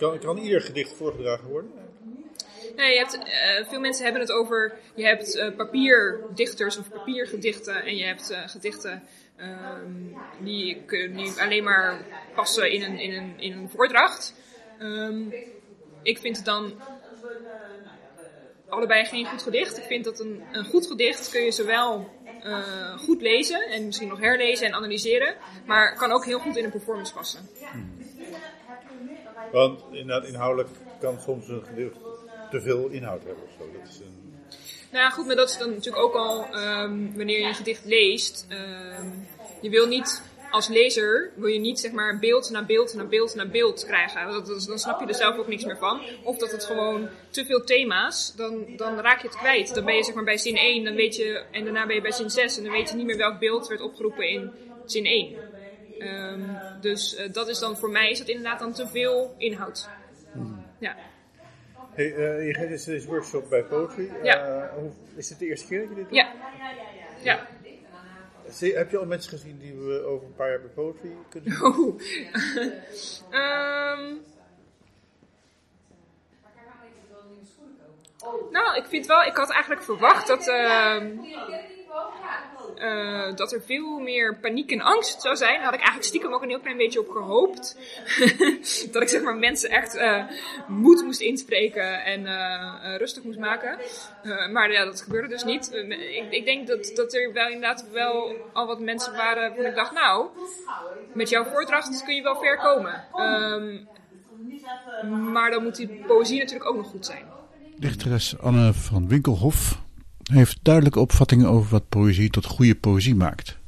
Kan, kan ieder gedicht voorgedragen worden? Nee, je hebt, eh, veel mensen hebben het over, je hebt eh, papierdichters of papiergedichten en je hebt eh, gedichten ehm, die, die alleen maar passen in een, in een, in een voordracht. Ehm, ik vind het dan allebei geen goed gedicht. Ik vind dat een, een goed gedicht kun je zowel eh, goed lezen en misschien nog herlezen en analyseren, maar kan ook heel goed in een performance passen. Want inderdaad, inhoudelijk kan soms een gedicht te veel inhoud hebben of zo. Dat is een... Nou ja, goed, maar dat is dan natuurlijk ook al ehm, wanneer je een gedicht leest. ehm, je wil niet als lezer, wil je niet zeg maar beeld na beeld na beeld na beeld krijgen. Dat- dan snap je er zelf ook niks meer van. Of dat het gewoon te veel thema's, dan, dan raak je het kwijt. Dan ben je zeg maar bij zin 1, dan weet je, en daarna ben je bij zin 6 en dan weet je niet meer welk beeld werd opgeroepen in zin 1. Ehm, dus eh, dat is dan voor mij is dat inderdaad dan te veel inhoud. Ja. Hey, eh, je geeft dus deze workshop bij Poetry. Ja. Eh, hoe, is het de eerste keer dat je dit doet? Ja. Ja. Zie- Heb je al mensen gezien die we over een paar jaar bij Poetry kunnen zien? Oeh. Ehm. nou, ik vind wel, ik had eigenlijk verwacht dat, eh, dat er veel meer paniek en angst zou zijn. Daar had ik eigenlijk stiekem ook een heel klein beetje op gehoopt. dat ik zeg maar mensen echt eh, moed moest inspreken en eh, rustig moest maken. Maar ja, dat gebeurde dus niet. Ik, ik denk dat, dat er wel inderdaad wel al wat mensen waren waarvan ik dacht, nou, met jouw voordracht kun je wel ver komen. Ehm, maar dan moet die poëzie natuurlijk ook nog goed zijn. Dichteres Anne van Winkelhof heeft duidelijke opvattingen over wat poëzie tot goede poëzie maakt.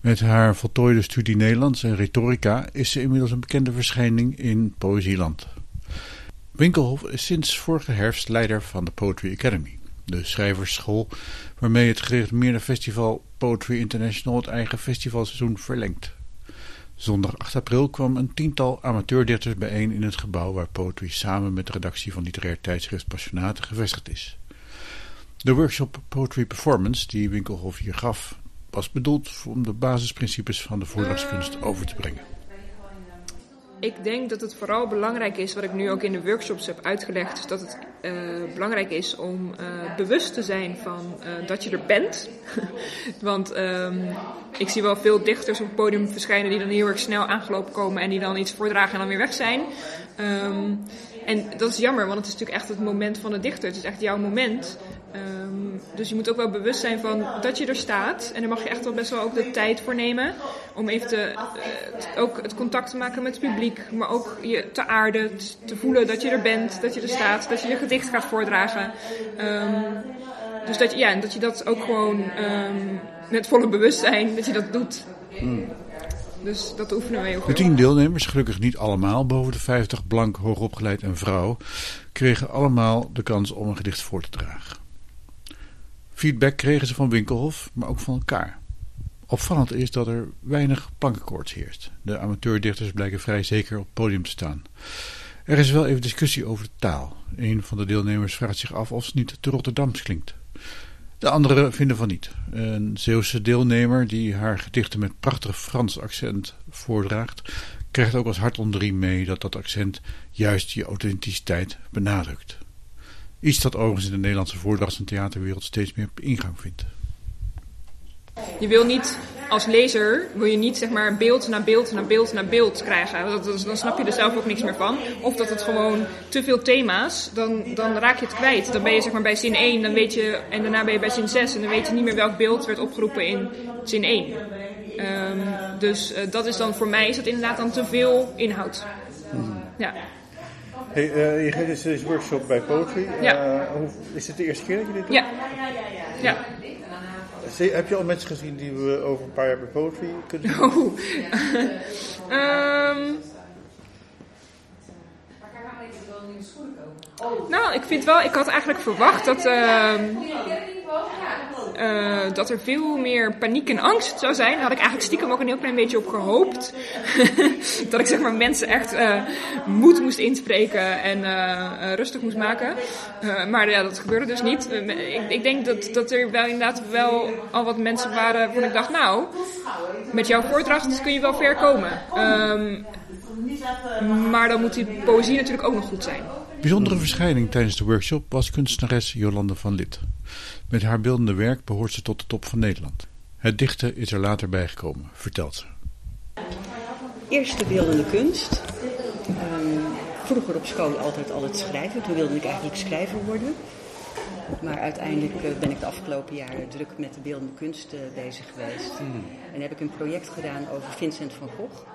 Met haar voltooide studie Nederlands en retorica is ze inmiddels een bekende verschijning in Poëzieland. Winkelhof is sinds vorige herfst leider van de Poetry Academy, de schrijversschool waarmee het gerenommeerde festival Poetry International het eigen festivalseizoen verlengt. Zondag 8 april kwam een tiental amateurdichters bijeen in het gebouw waar Poetry samen met de redactie van literair tijdschrift Passionate gevestigd is. De workshop Poetry Performance die Winkelhof hier gaf, was bedoeld om de basisprincipes van de voordrachtskunst over te brengen. Ik denk dat het vooral belangrijk is, wat ik nu ook in de workshops heb uitgelegd, dat het eh, belangrijk is om eh, bewust te zijn van eh, dat je er bent. Want ehm, ik zie wel veel dichters op het podium verschijnen die dan heel erg snel aangelopen komen en die dan iets voordragen en dan weer weg zijn. Ehm, en dat is jammer, want het is natuurlijk echt het moment van de dichter. Het is echt jouw moment. Ehm, dus je moet ook wel bewust zijn van dat je er staat. En daar mag je echt wel best wel ook de tijd voor nemen. Om even te, eh, ook het contact te maken met het publiek. Maar ook je te aarden, te voelen dat je er bent, dat je er staat. Dat je je gedicht gaat voordragen. Ehm, dus dat je, ja, dat je dat ook gewoon met volle bewustzijn, dat je dat doet. Dus dat oefenen we heel De tien deelnemers, gelukkig niet allemaal boven de 50, blank, hoogopgeleid en vrouw, kregen allemaal de kans om een gedicht voor te dragen. Feedback kregen ze van Winkelhof, maar ook van elkaar. Opvallend is dat er weinig plankenkoorts heerst. De amateurdichters blijken vrij zeker op het podium te staan. Er is wel even discussie over de taal. Een van de deelnemers vraagt zich af of ze niet te Rotterdams klinkt. De anderen vinden van niet. Een Zeeuwse deelnemer die haar gedichten met prachtig Frans accent voordraagt, krijgt ook als hart mee dat dat accent juist je authenticiteit benadrukt. Iets dat overigens in de Nederlandse voordrachts- en theaterwereld steeds meer ingang vindt. Je wil niet als lezer, wil je niet zeg maar beeld na beeld na beeld na beeld krijgen. Dat- dan snap je er zelf ook niks meer van. Of dat het gewoon te veel thema's, dan, dan raak je het kwijt. Dan ben je zeg maar bij zin 1, dan weet je, en daarna ben je bij zin 6 en dan weet je niet meer welk beeld werd opgeroepen in zin 1. Ehm, dus eh, dat is dan voor mij is dat inderdaad dan te veel inhoud. Ja. Hey, eh, je geeft dus deze workshop bij Poetry. Ja. Eh, hoe, is het de eerste keer dat je dit doet? Ja. Ja. Heb je al mensen gezien die we over een paar jaar bij Poetry kunnen zien? Oeh. Ehm, nou, ik vind wel, ik had eigenlijk verwacht dat, ehm, eh, dat er veel meer paniek en angst zou zijn. Daar had ik eigenlijk stiekem ook een heel klein beetje op gehoopt. dat ik zeg maar mensen echt eh, moed moest inspreken en eh, rustig moest maken. Maar ja, dat gebeurde dus niet. Ik, ik denk dat, dat er wel inderdaad wel al wat mensen waren waarvan ik dacht, nou, met jouw voordracht kun je wel ver komen. Ehm, Maar dan moet die poëzie natuurlijk ook nog goed zijn. Bijzondere verschijning tijdens de workshop was kunstenares Jolande van Lid. Met haar beeldende werk behoort ze tot de top van Nederland. Het dichten is er later bijgekomen, vertelt ze. Eerst de beeldende kunst. Ehm, vroeger op school altijd al het schrijven. Toen wilde ik eigenlijk schrijver worden. Maar uiteindelijk eh, ben ik de afgelopen jaren druk met de beeldende kunst bezig geweest. En heb ik een project gedaan over Vincent van Gogh.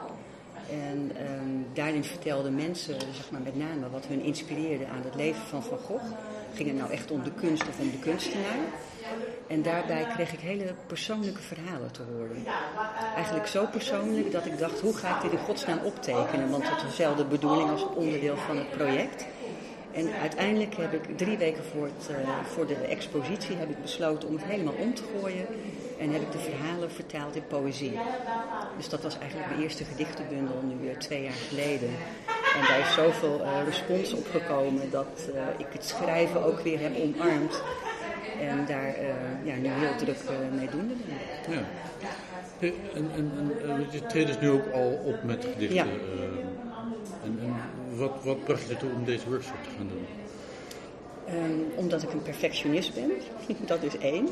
En ehm, daarin vertelden mensen, zeg maar met name, wat hun inspireerde aan het leven van Van Gogh. Ging het nou echt om de kunst of om de kunstenaar? En daarbij kreeg ik hele persoonlijke verhalen te horen. Eigenlijk zo persoonlijk dat ik dacht, hoe ga ik dit in godsnaam optekenen? Want het was dezelfde bedoeling als onderdeel van het project. En uiteindelijk heb ik drie weken voor, het, uh, voor de expositie heb ik besloten om het helemaal om te gooien. En heb ik de verhalen vertaald in poëzie. Dus dat was eigenlijk de eerste gedichtenbundel nu weer twee jaar geleden. En daar is zoveel uh, respons op gekomen dat uh, ik het schrijven ook weer heb omarmd. En daar ja, nu heel druk mee doen. Ja. En, en, en je treedt dus nu ook al op met gedichten. Ja. En, en, wat, wat bracht je ertoe om deze workshop te gaan doen? Um, omdat ik een perfectionist ben, dat is één.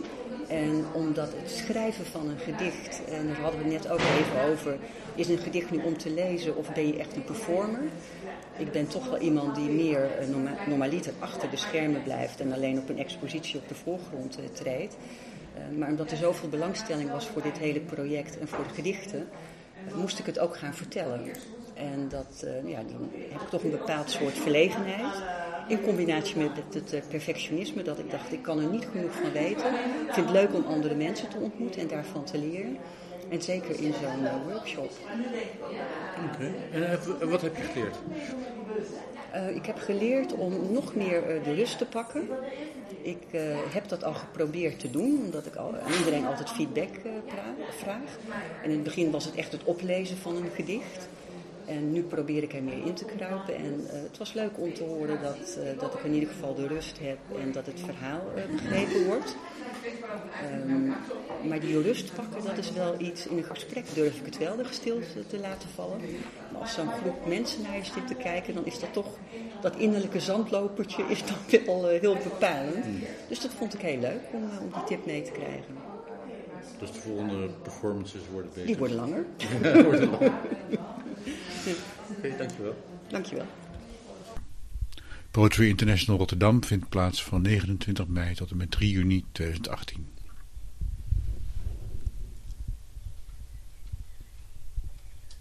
En omdat het schrijven van een gedicht, en daar hadden we het net ook even over, is een gedicht nu om te lezen of ben je echt een performer? Ik ben toch wel iemand die meer uh, norma normaliter achter de schermen blijft en alleen op een expositie op de voorgrond uh, treedt. Uh, maar omdat er zoveel belangstelling was voor dit hele project en voor de gedichten, moest ik het ook gaan vertellen. En dat, uh, ja, dan heb ik toch een bepaald soort verlegenheid. In combinatie met het, het, perfectionisme, dat ik dacht, ik kan er niet genoeg van weten. Ik vind het leuk om andere mensen te ontmoeten en daarvan te leren. En zeker in zo'n uh, workshop. Oké, okay. en wat heb je geleerd? Uh, ik heb geleerd om nog meer de rust te pakken. Ik heb dat al geprobeerd te doen, omdat ik al, aan iedereen altijd feedback vraag. En in het begin was het echt het oplezen van een gedicht. En nu probeer ik er meer in te kruipen. En uh, het was leuk om te horen dat, uh, dat ik in ieder geval de rust heb en dat het verhaal uh, begrepen wordt. Um, maar die rust pakken, dat is wel iets. In een gesprek durf ik het wel, de stilte te laten vallen. Maar als zo'n groep mensen naar je zit te kijken, dan is dat toch. Dat innerlijke zandlopertje is dan wel heel bepalend. Dus dat vond ik heel leuk om, om die tip mee te krijgen. Dus de volgende performances worden beter? Die worden langer. worden langer. Oké, okay, dankjewel. Dankjewel. Poetry International Rotterdam vindt plaats van 29 mei tot en met 3 juni 2018.